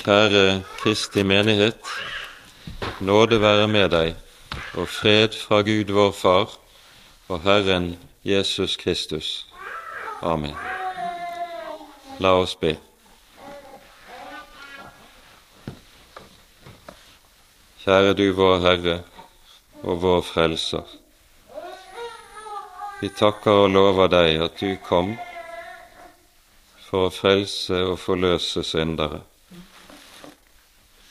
Kjære Kristi menighet. Nåde være med deg, og fred fra Gud vår Far og Herren Jesus Kristus. Amen. La oss be. Kjære du vår Herre og vår Frelser. Vi takker og lover deg at du kom for å frelse og forløse syndere.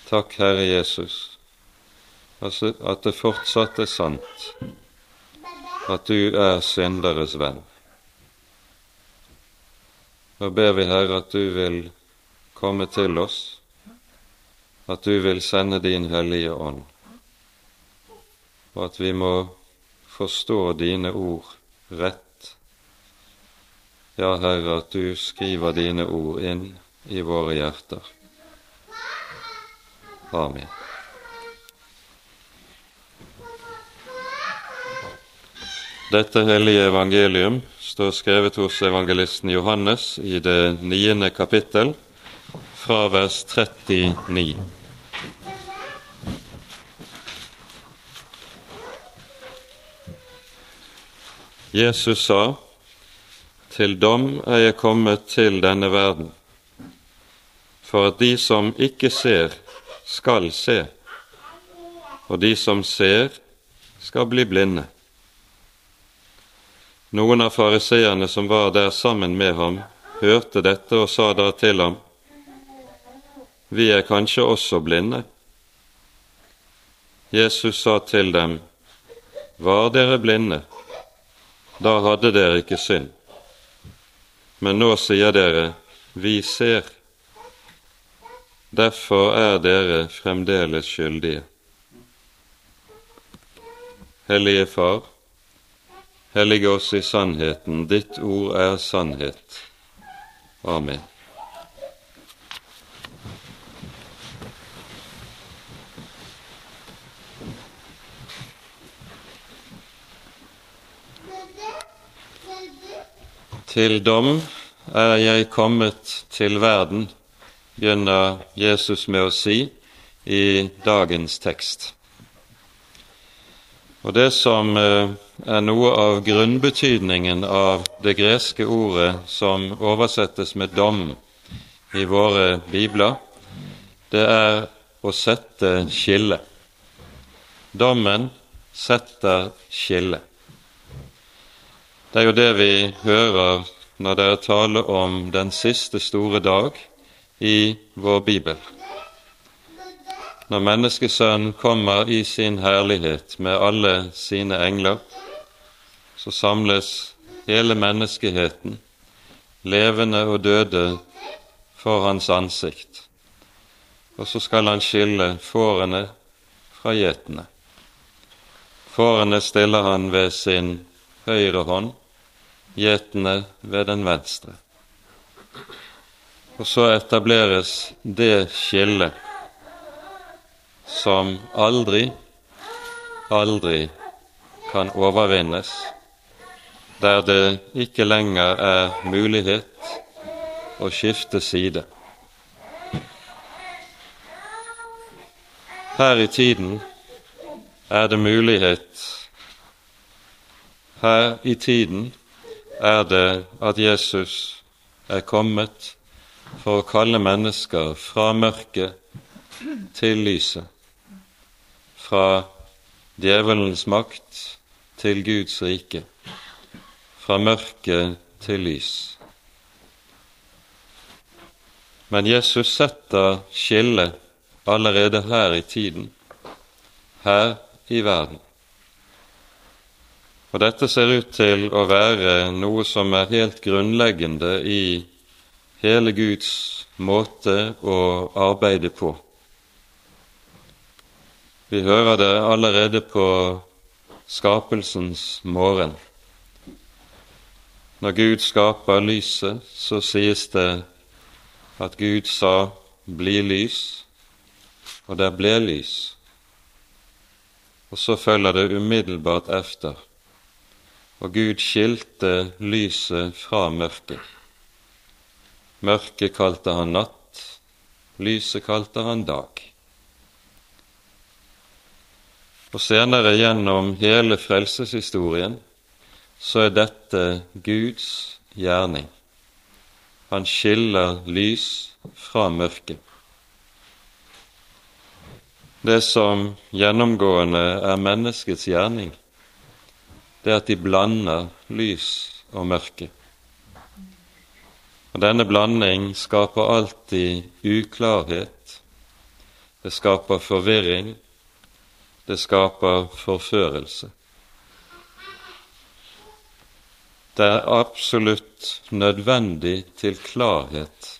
Takk, Herre Jesus, at det fortsatt er sant at du er synderes venn. Nå ber vi, Herre, at du vil komme til oss, at du vil sende din Hellige Ånd, og at vi må forstå dine ord rett ja, Herre, at du skriver dine ord inn i våre hjerter. Amen. Dette hellige evangelium står skrevet hos evangelisten Johannes i det niende kapittel, fra vers 39. Jesus sa, til dom er jeg kommet til denne verden, for at de som ikke ser, skal se, og de som ser, skal bli blinde. Noen av fariseerne som var der sammen med ham, hørte dette og sa da til ham, Vi er kanskje også blinde? Jesus sa til dem, Var dere blinde, da hadde dere ikke synd. Men nå sier dere, vi ser. Derfor er dere fremdeles skyldige. Hellige Far, hellige oss i sannheten. Ditt ord er sannhet. Amen. Til dom er jeg kommet til verden, begynner Jesus med å si i dagens tekst. Og Det som eh, er noe av grunnbetydningen av det greske ordet som oversettes med 'dom' i våre bibler, det er å sette skille. Dommen setter skille. Det er jo det vi hører når det er tale om den siste store dag i vår bibel. Når Menneskesønnen kommer i sin herlighet med alle sine engler, så samles hele menneskeheten, levende og døde, for hans ansikt. Og så skal han skille fårene fra gjetene. Fårene stiller han ved sin høyre hånd, gjetene ved den venstre. Og så etableres det skillet som aldri, aldri kan overvinnes, der det ikke lenger er mulighet å skifte side. Her i tiden er det mulighet Her i tiden er det at Jesus er kommet for å kalle mennesker fra mørket til lyset, fra djevelens makt til Guds rike, fra mørke til lys. Men Jesus setter skillet allerede her i tiden, her i verden. Og dette ser ut til å være noe som er helt grunnleggende i hele Guds måte å arbeide på. Vi hører det allerede på skapelsens morgen. Når Gud skaper lyset, så sies det at Gud sa 'bli lys', og der ble lys. Og så følger det umiddelbart efter og Gud skilte lyset fra mørket. Mørket kalte han natt, lyset kalte han dag. Og senere gjennom hele frelseshistorien så er dette Guds gjerning. Han skiller lys fra mørke. Det som gjennomgående er menneskets gjerning, det er at de blander lys og mørke. Og Denne blanding skaper alltid uklarhet, det skaper forvirring, det skaper forførelse. Det er absolutt nødvendig til klarhet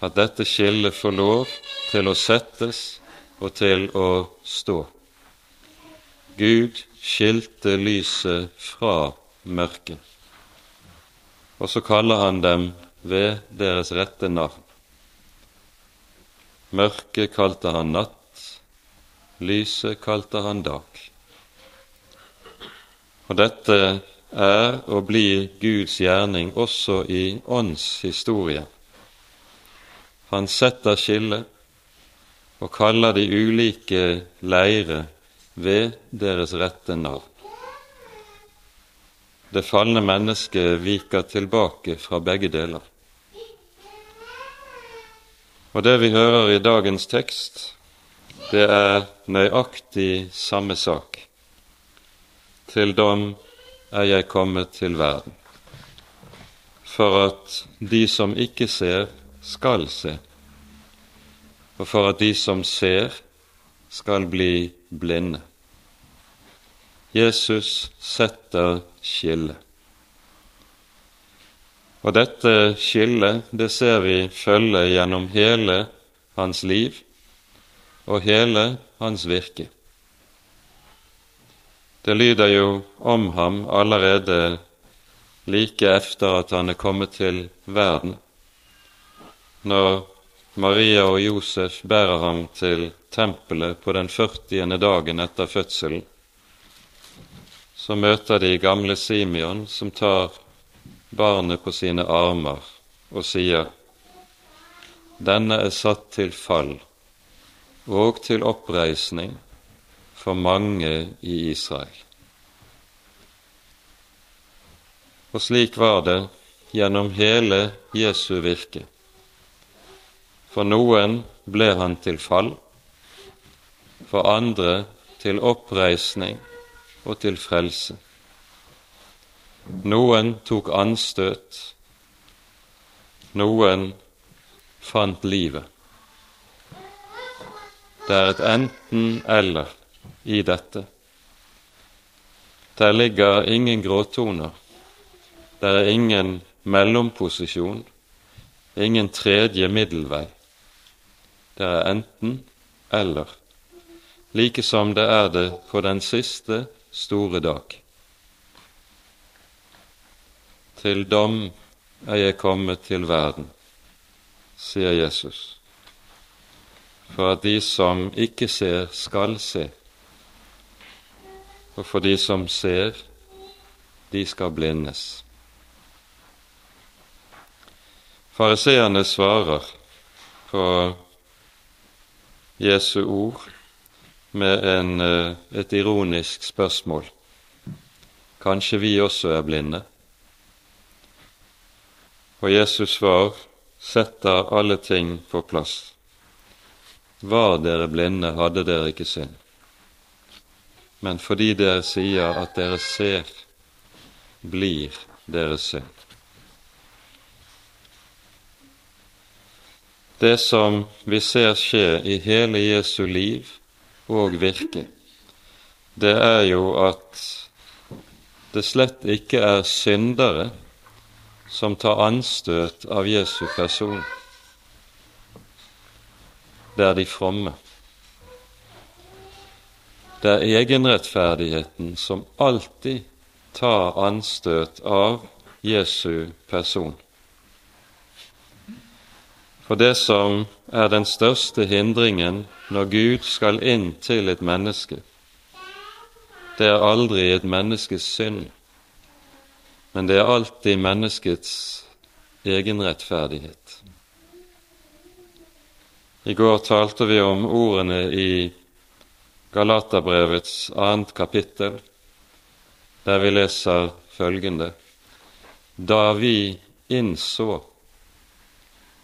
at dette skillet får lov til å settes og til å stå. Gud skilte lyset fra mørket, og så kaller han dem ved deres rette navn. Mørket kalte han natt, Lyset kalte han dag. Og dette er og blir Guds gjerning også i åndshistorie. Han setter skillet og kaller de ulike leire ved deres rette navn. Det falne mennesket viker tilbake fra begge deler. Og det vi hører i dagens tekst, det er nøyaktig samme sak. Til dom er jeg kommet til verden, for at de som ikke ser, skal se, og for at de som ser, skal bli blinde. Jesus setter skillet. Og dette skillet, det ser vi følge gjennom hele hans liv og hele hans virke. Det lyder jo om ham allerede like efter at han er kommet til verden, når Maria og Josef bærer ham til tempelet på den 40. dagen etter fødselen. Så møter de gamle Simeon, som tar barnet på sine armer og sier:" Denne er satt til fall og til oppreisning for mange i Israel. Og slik var det gjennom hele Jesu virke. For noen ble han til fall, for andre til oppreisning og til frelse. Noen tok anstøt, noen fant livet. Det er et enten-eller i dette. Der ligger ingen gråtoner. Der er ingen mellomposisjon, ingen tredje middelvei. Det er enten-eller, like som det er det på den siste store dag. Til dom er jeg kommet til verden, sier Jesus for at de som ikke ser, skal se, og for de som ser, de skal blindes. Fariseerne svarer på Jesu ord med en, eh, et ironisk spørsmål. Kanskje vi også er blinde? Og Jesus svar setter alle ting på plass. Var dere blinde, hadde dere ikke synd. Men fordi dere sier at dere ser, blir deres synd. Det som vi ser skje i hele Jesu liv og virke, det er jo at det slett ikke er syndere som tar anstøt av Jesu person det er de fromme. Det er egenrettferdigheten som alltid tar anstøt av Jesu person. For det som er den største hindringen når Gud skal inn til et menneske, det er aldri et menneskes synd, men det er alltid menneskets egenrettferdighet. I går talte vi om ordene i Galaterbrevets annet kapittel, der vi leser følgende Da vi innså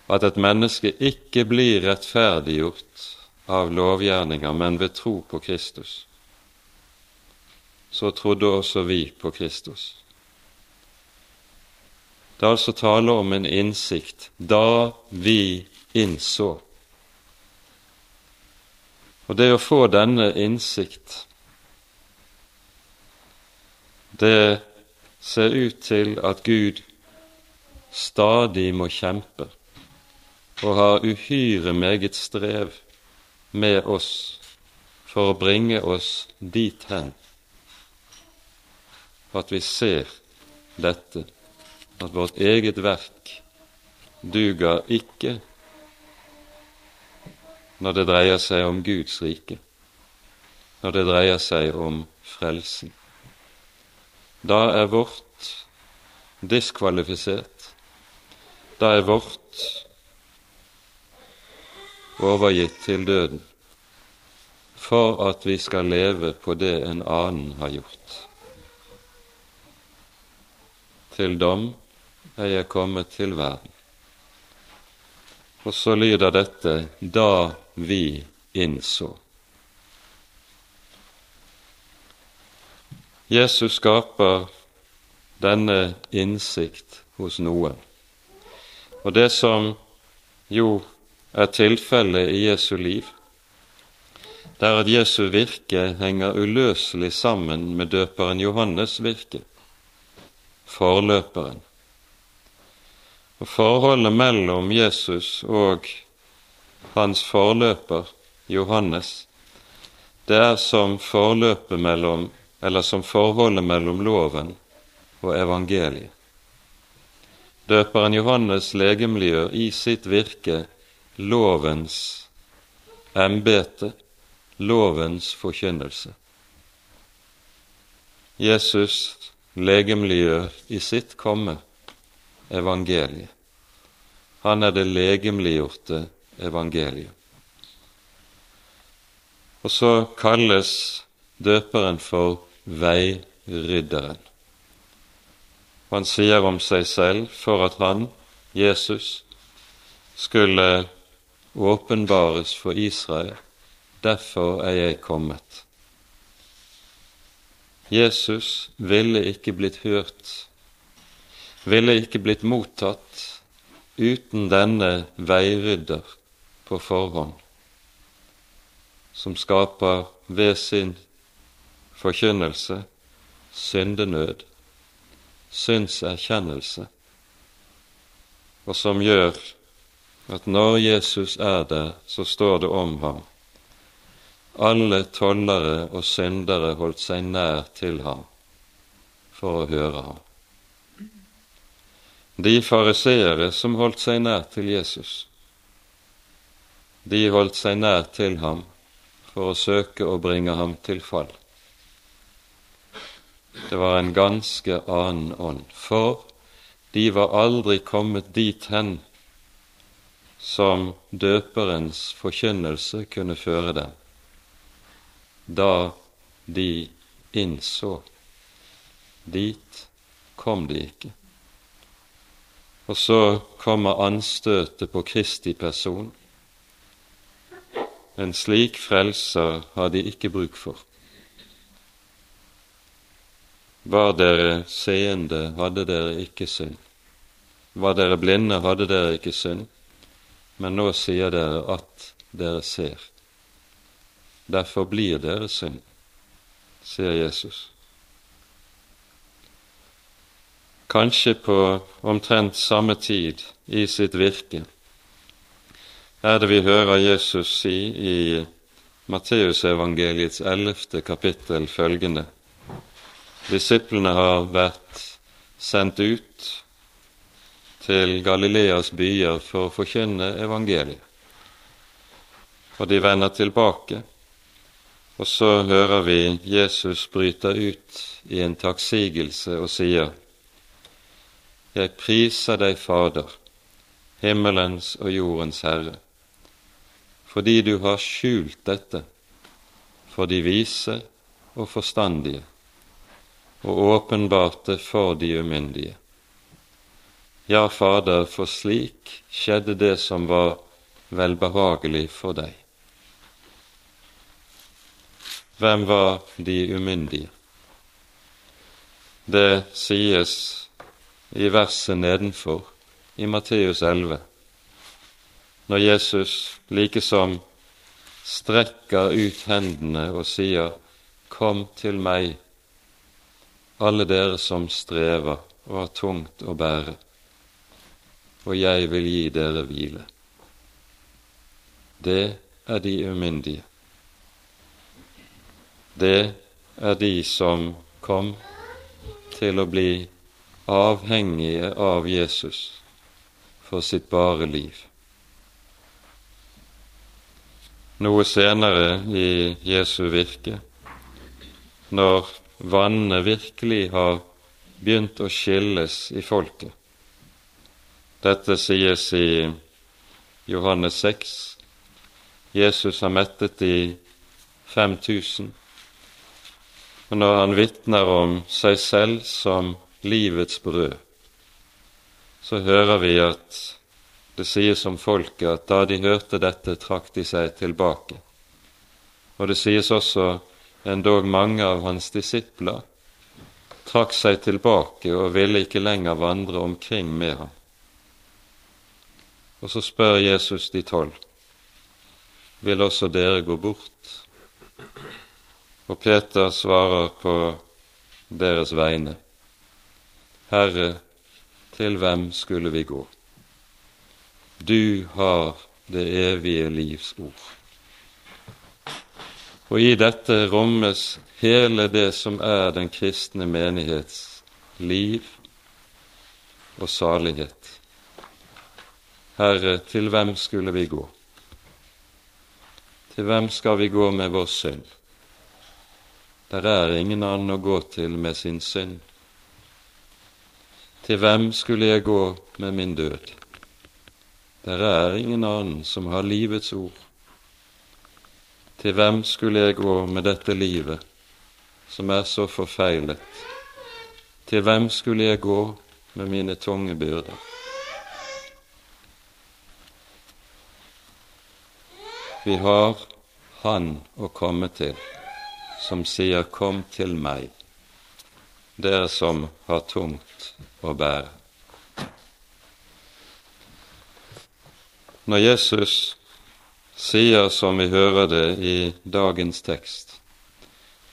at et menneske ikke blir rettferdiggjort av lovgjerninger, men ved tro på Kristus, så trodde også vi på Kristus. Det er altså tale om en innsikt da vi innså. Og det å få denne innsikt, det ser ut til at Gud stadig må kjempe og har uhyre meget strev med oss for å bringe oss dit hen at vi ser dette, at vårt eget verk duger ikke når det dreier seg om Guds rike, når det dreier seg om frelsen. Da er vårt diskvalifisert. Da er vårt overgitt til døden for at vi skal leve på det en annen har gjort. Til dom er jeg kommet til verden. Og så lyder dette da vi innså. Jesus skaper denne innsikt hos noen. Og det som jo er tilfellet i Jesu liv, det er at Jesu virke henger uløselig sammen med døperen Johannes' virke forløperen. Og Forholdet mellom Jesus og hans forløper, Johannes, det er som forløpet mellom, eller som forholdet mellom loven og evangeliet. Døperen Johannes legemliggjør i sitt virke lovens embete, lovens forkynnelse. Jesus legemliggjør i sitt komme evangeliet. Han er det legemliggjorte evangeliet. Og så kalles døperen for veirydderen. Han sier om seg selv for at han, Jesus, skulle åpenbares for Israel. Derfor er jeg kommet. Jesus ville ikke blitt hørt, ville ikke blitt mottatt uten denne veirydder på forhånd, som skaper ved sin forkynnelse syndenød, syndserkjennelse, og som gjør at når Jesus er der, så står det om ham alle tollere og syndere holdt seg nær til ham for å høre ham. De fariseere som holdt seg nær til Jesus, de holdt seg nær til ham for å søke å bringe ham til fall. Det var en ganske annen ånd, for de var aldri kommet dit hen som døperens forkynnelse kunne føre dem da de innså. Dit kom de ikke. Og så kommer anstøtet på Kristi person. En slik frelser har de ikke bruk for. Var dere seende, hadde dere ikke synd. Var dere blinde, hadde dere ikke synd. Men nå sier dere at dere ser. Derfor blir dere synd, sier Jesus. Kanskje på omtrent samme tid i sitt virke er det vi hører Jesus si i Matteusevangeliets ellevte kapittel følgende Disiplene har vært sendt ut til Galileas byer for å forkynne evangeliet. Og de vender tilbake og så hører vi Jesus bryte ut i en takksigelse og sier:" Jeg priser deg, Fader, himmelens og jordens Herre, fordi du har skjult dette for de vise og forstandige, og åpenbart det for de umyndige. Ja, Fader, for slik skjedde det som var velbehagelig for deg. Hvem var de umyndige? Det sies i verset nedenfor i Matteus 11, når Jesus likesom strekker ut hendene og sier, Kom til meg, alle dere som strever og har tungt å bære, og jeg vil gi dere hvile. Det er de umyndige. Det er de som kom til å bli avhengige av Jesus for sitt bare liv. Noe senere i Jesu virke, når vannene virkelig har begynt å skilles i folket. Dette sies i Johannes 6. Jesus har mettet de 5000. Og når han vitner om seg selv som livets brød, så hører vi at det sies om folket at da de hørte dette, trakk de seg tilbake. Og det sies også endog mange av hans disipler trakk seg tilbake og ville ikke lenger vandre omkring med ham. Og så spør Jesus de tolv, vil også dere gå bort? Og Peter svarer på deres vegne, Herre, til hvem skulle vi gå? Du har det evige livs ord. Og i dette rommes hele det som er den kristne menighets liv og salighet. Herre, til hvem skulle vi gå? Til hvem skal vi gå med vår synd? Der er ingen annen å gå til med sin synd. Til hvem skulle jeg gå med min død? Der er ingen annen som har livets ord. Til hvem skulle jeg gå med dette livet, som er så forfeilet? Til hvem skulle jeg gå med mine tunge byrder? Vi har Han å komme til, som sier 'Kom til meg', dere som har tungt å bære. Når Jesus sier, som vi hører det i dagens tekst,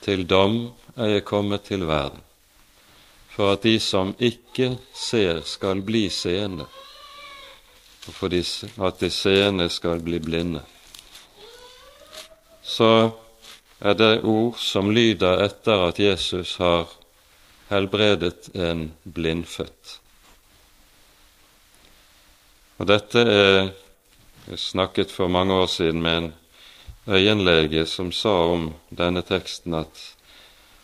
til dom er jeg kommet til verden, for at de som ikke ser, skal bli seende, og for at de seende skal bli blinde. Så er det ord som lyder etter at Jesus har helbredet en blindfødt. Og dette er jeg snakket for mange år siden med en øyenlege som sa om denne teksten at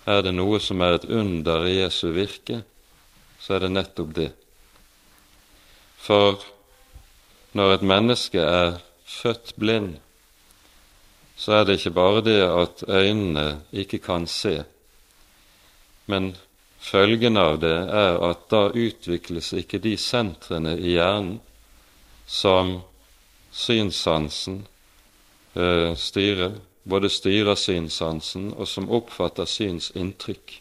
er det noe som er et under i Jesu virke, så er det nettopp det. For når et menneske er født blind, så er det ikke bare det at øynene ikke kan se, men følgen av det er at da utvikles ikke de sentrene i hjernen som synssansen eh, styrer, både styrer synssansen og som oppfatter synsinntrykk.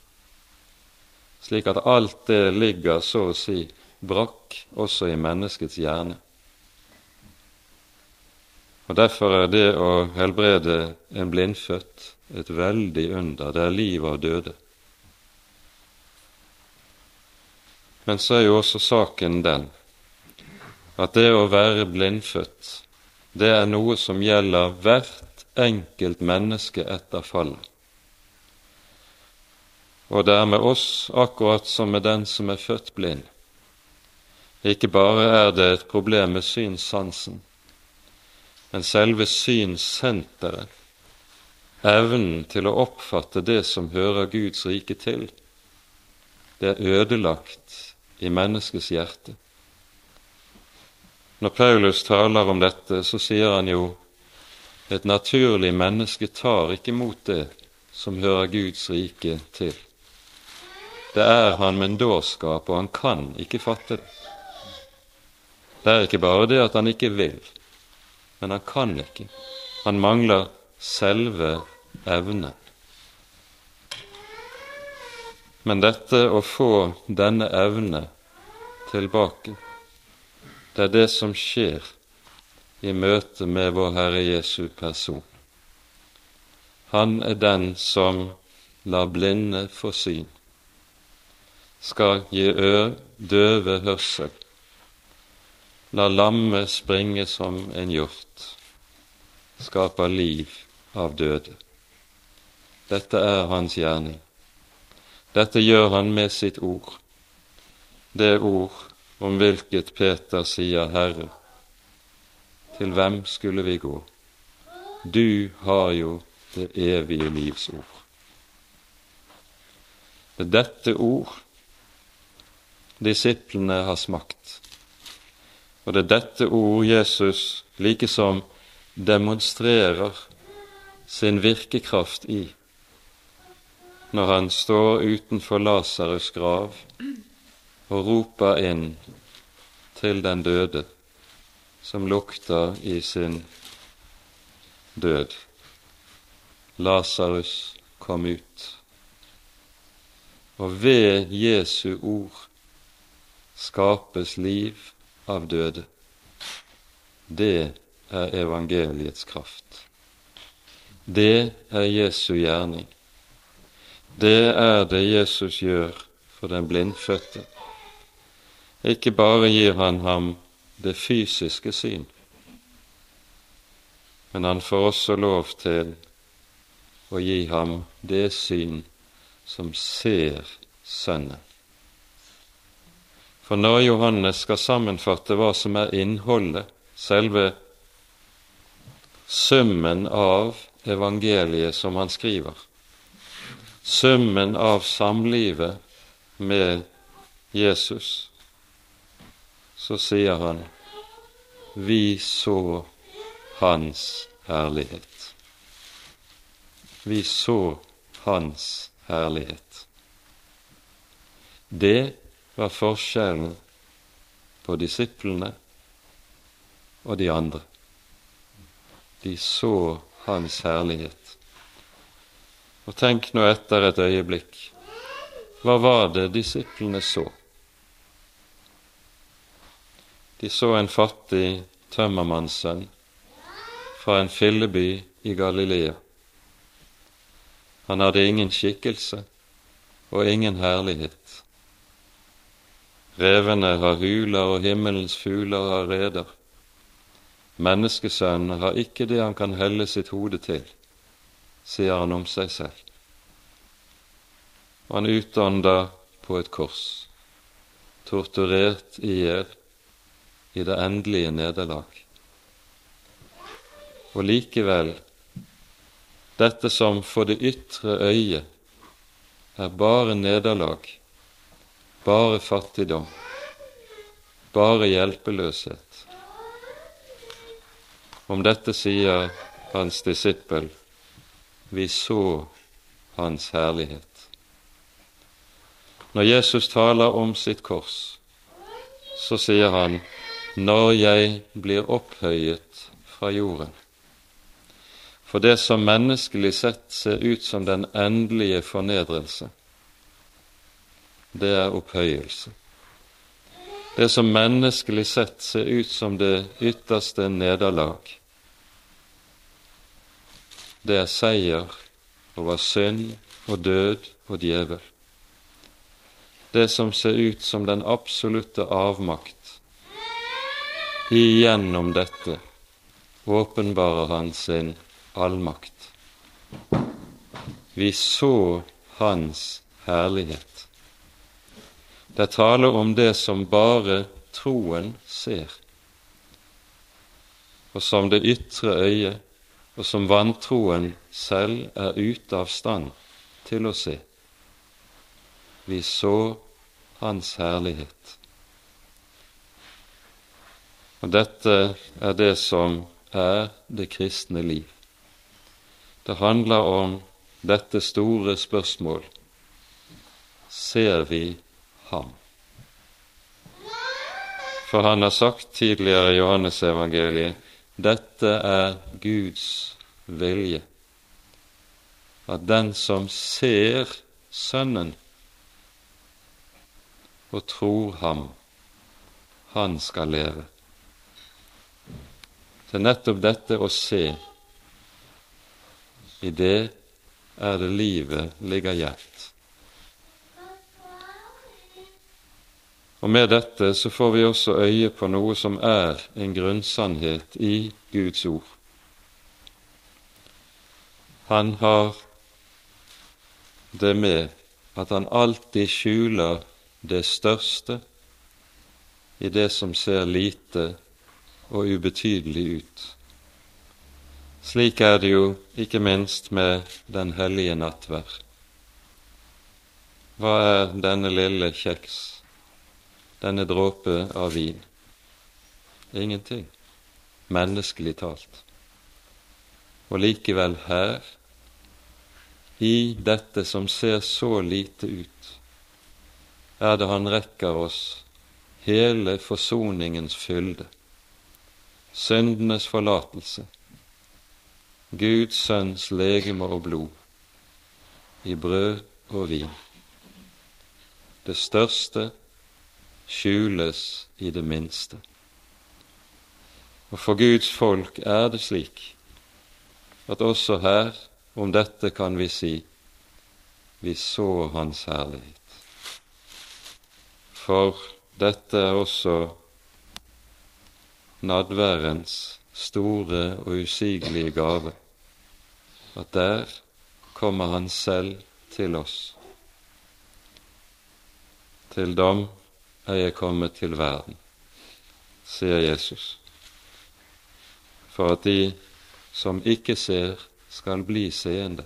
Slik at alt det ligger så å si brakk også i menneskets hjerne. Og Derfor er det å helbrede en blindfødt et veldig under. Det er liv av døde. Men så er jo også saken den at det å være blindfødt, det er noe som gjelder hvert enkelt menneske etter fallet. Og det er med oss akkurat som med den som er født blind. Ikke bare er det et problem med synssansen, men selve synssenteret, evnen til å oppfatte det som hører Guds rike til, det er ødelagt i menneskets hjerte. Når Paulus taler om dette, så sier han jo Et naturlig menneske tar ikke imot det som hører Guds rike til. Det er han med en dårskap, og han kan ikke fatte det. Det er ikke bare det at han ikke vil, men han kan ikke. Han mangler selve evnen. Men dette å få denne evne tilbake, det er det som skjer i møte med vår Herre Jesu person. Han er den som lar blinde få syn, skal gi ør, døve hørsel, la lammet springe som en hjort, skaper liv av døde. Dette er hans gjerning. Dette gjør han med sitt ord, det ord om hvilket Peter sier, Herre, til hvem skulle vi gå? Du har jo det evige livs ord. Det er dette ord disiplene har smakt. Og det er dette ord Jesus likesom demonstrerer sin virkekraft i når han står utenfor Lasarus' grav og roper inn til den døde som lukter i sin død. Lasarus kom ut. Og ved Jesu ord skapes liv av døde. Det er evangeliets kraft. Det er Jesu gjerning. Det er det Jesus gjør for den blindfødte. Ikke bare gir han ham det fysiske syn, men han får også lov til å gi ham det syn som ser Sønnen. For når Johannes skal sammenfatte hva som er innholdet, selve summen av evangeliet som han skriver, summen av samlivet med Jesus, så sier han vi så Hans herlighet. Vi så Hans herlighet. Det var forskjellen på disiplene og de andre. De så Hans herlighet. Og tenk nå etter et øyeblikk. Hva var det disiplene så? De så en fattig tømmermannssønn fra en filleby i Galilea. Han hadde ingen skikkelse og ingen herlighet. Revene har huler, og himmelens fugler har reder. Menneskesønnen har ikke det han kan helle sitt hode til, sier han om seg selv. Han utånder på et kors, torturert i hjel, i det endelige nederlag. Og likevel, dette som for det ytre øyet er bare nederlag, bare fattigdom, bare hjelpeløshet. Om dette sier hans disippel, vi så hans herlighet. Når Jesus taler om sitt kors, så sier han når jeg blir opphøyet fra jorden. For det som menneskelig sett ser ut som den endelige fornedrelse, det er opphøyelse. Det som menneskelig sett ser ut som det ytterste nederlag, det er seier over synd og død og djevel. Det som ser ut som den absolutte avmakt, Igjennom dette åpenbarer han sin allmakt. Vi så hans herlighet. Det taler om det som bare troen ser, og som det ytre øyet, og som vantroen selv er ute av stand til å se. Vi så Hans herlighet. Og dette er det som er det kristne liv. Det handler om dette store spørsmål ser vi ham? For han har sagt tidligere i Johannesevangeliet dette er Guds vilje, at den som ser Sønnen og tror ham, han skal leve. Er nettopp dette å se. I det er det livet ligger gjert. Og med dette så får vi også øye på noe som er en grunnsannhet i Guds ord. Han har det med at han alltid skjuler det største i det som ser lite og ubetydelig ut. Slik er det jo ikke minst med den hellige nattverd. Hva er denne lille kjeks, denne dråpe av vin? Ingenting, menneskelig talt. Og likevel her, i dette som ser så lite ut, er det Han rekker oss hele forsoningens fylde syndenes forlatelse, Guds sønns legeme og blod, i brød og vin. Det største skjules i det minste. Og for Guds folk er det slik at også her, om dette kan vi si, vi så Hans herlighet. For dette er også nadværens store og usigelige gave, at der kommer Han selv til oss. Til dom er jeg kommet til verden, sier Jesus, for at de som ikke ser, skal bli seende,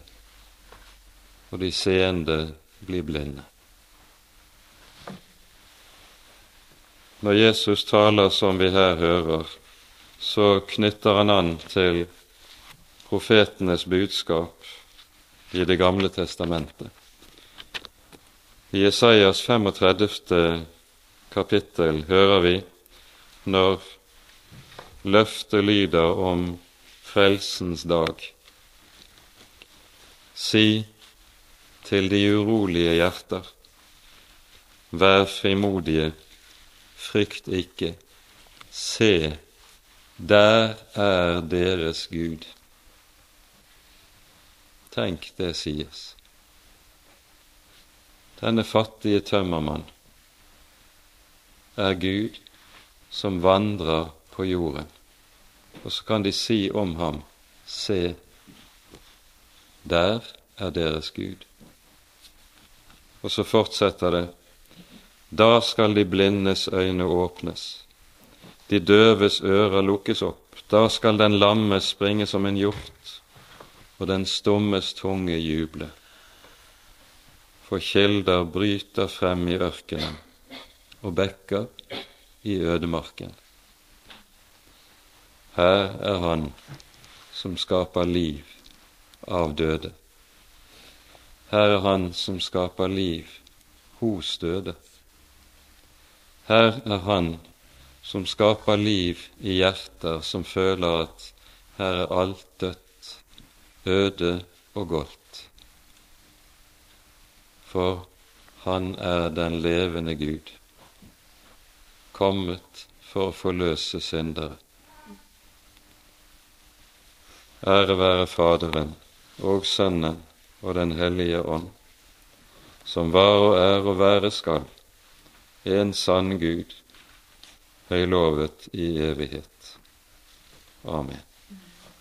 og de seende blir blinde. Når Jesus taler som vi her hører, så knytter han an til profetenes budskap i Det gamle testamentet. I Jesajas 35. kapittel hører vi når løftet lyder om frelsens dag. Si til de urolige hjerter, vær frimodige frykt ikke. Se, der er deres Gud. Tenk det sies. Denne fattige tømmermann er Gud som vandrer på jorden. Og så kan de si om ham, se, der er deres Gud. Og så fortsetter det, da skal de blindes øyne åpnes, de døves ører lukkes opp. Da skal den lamme springe som en hjort, og den stummes tunge juble. For kilder bryter frem i ørkenen og bekker i ødemarken. Her er Han som skaper liv av døde. Her er Han som skaper liv hos døde. Her er Han som skaper liv i hjerter som føler at her er alt dødt, øde og godt. For Han er den levende Gud, kommet for å forløse syndere. Ære være Faderen og Sønnen og Den hellige ånd, som var og er og være skal en sann Gud, høylovet i evighet. Amen.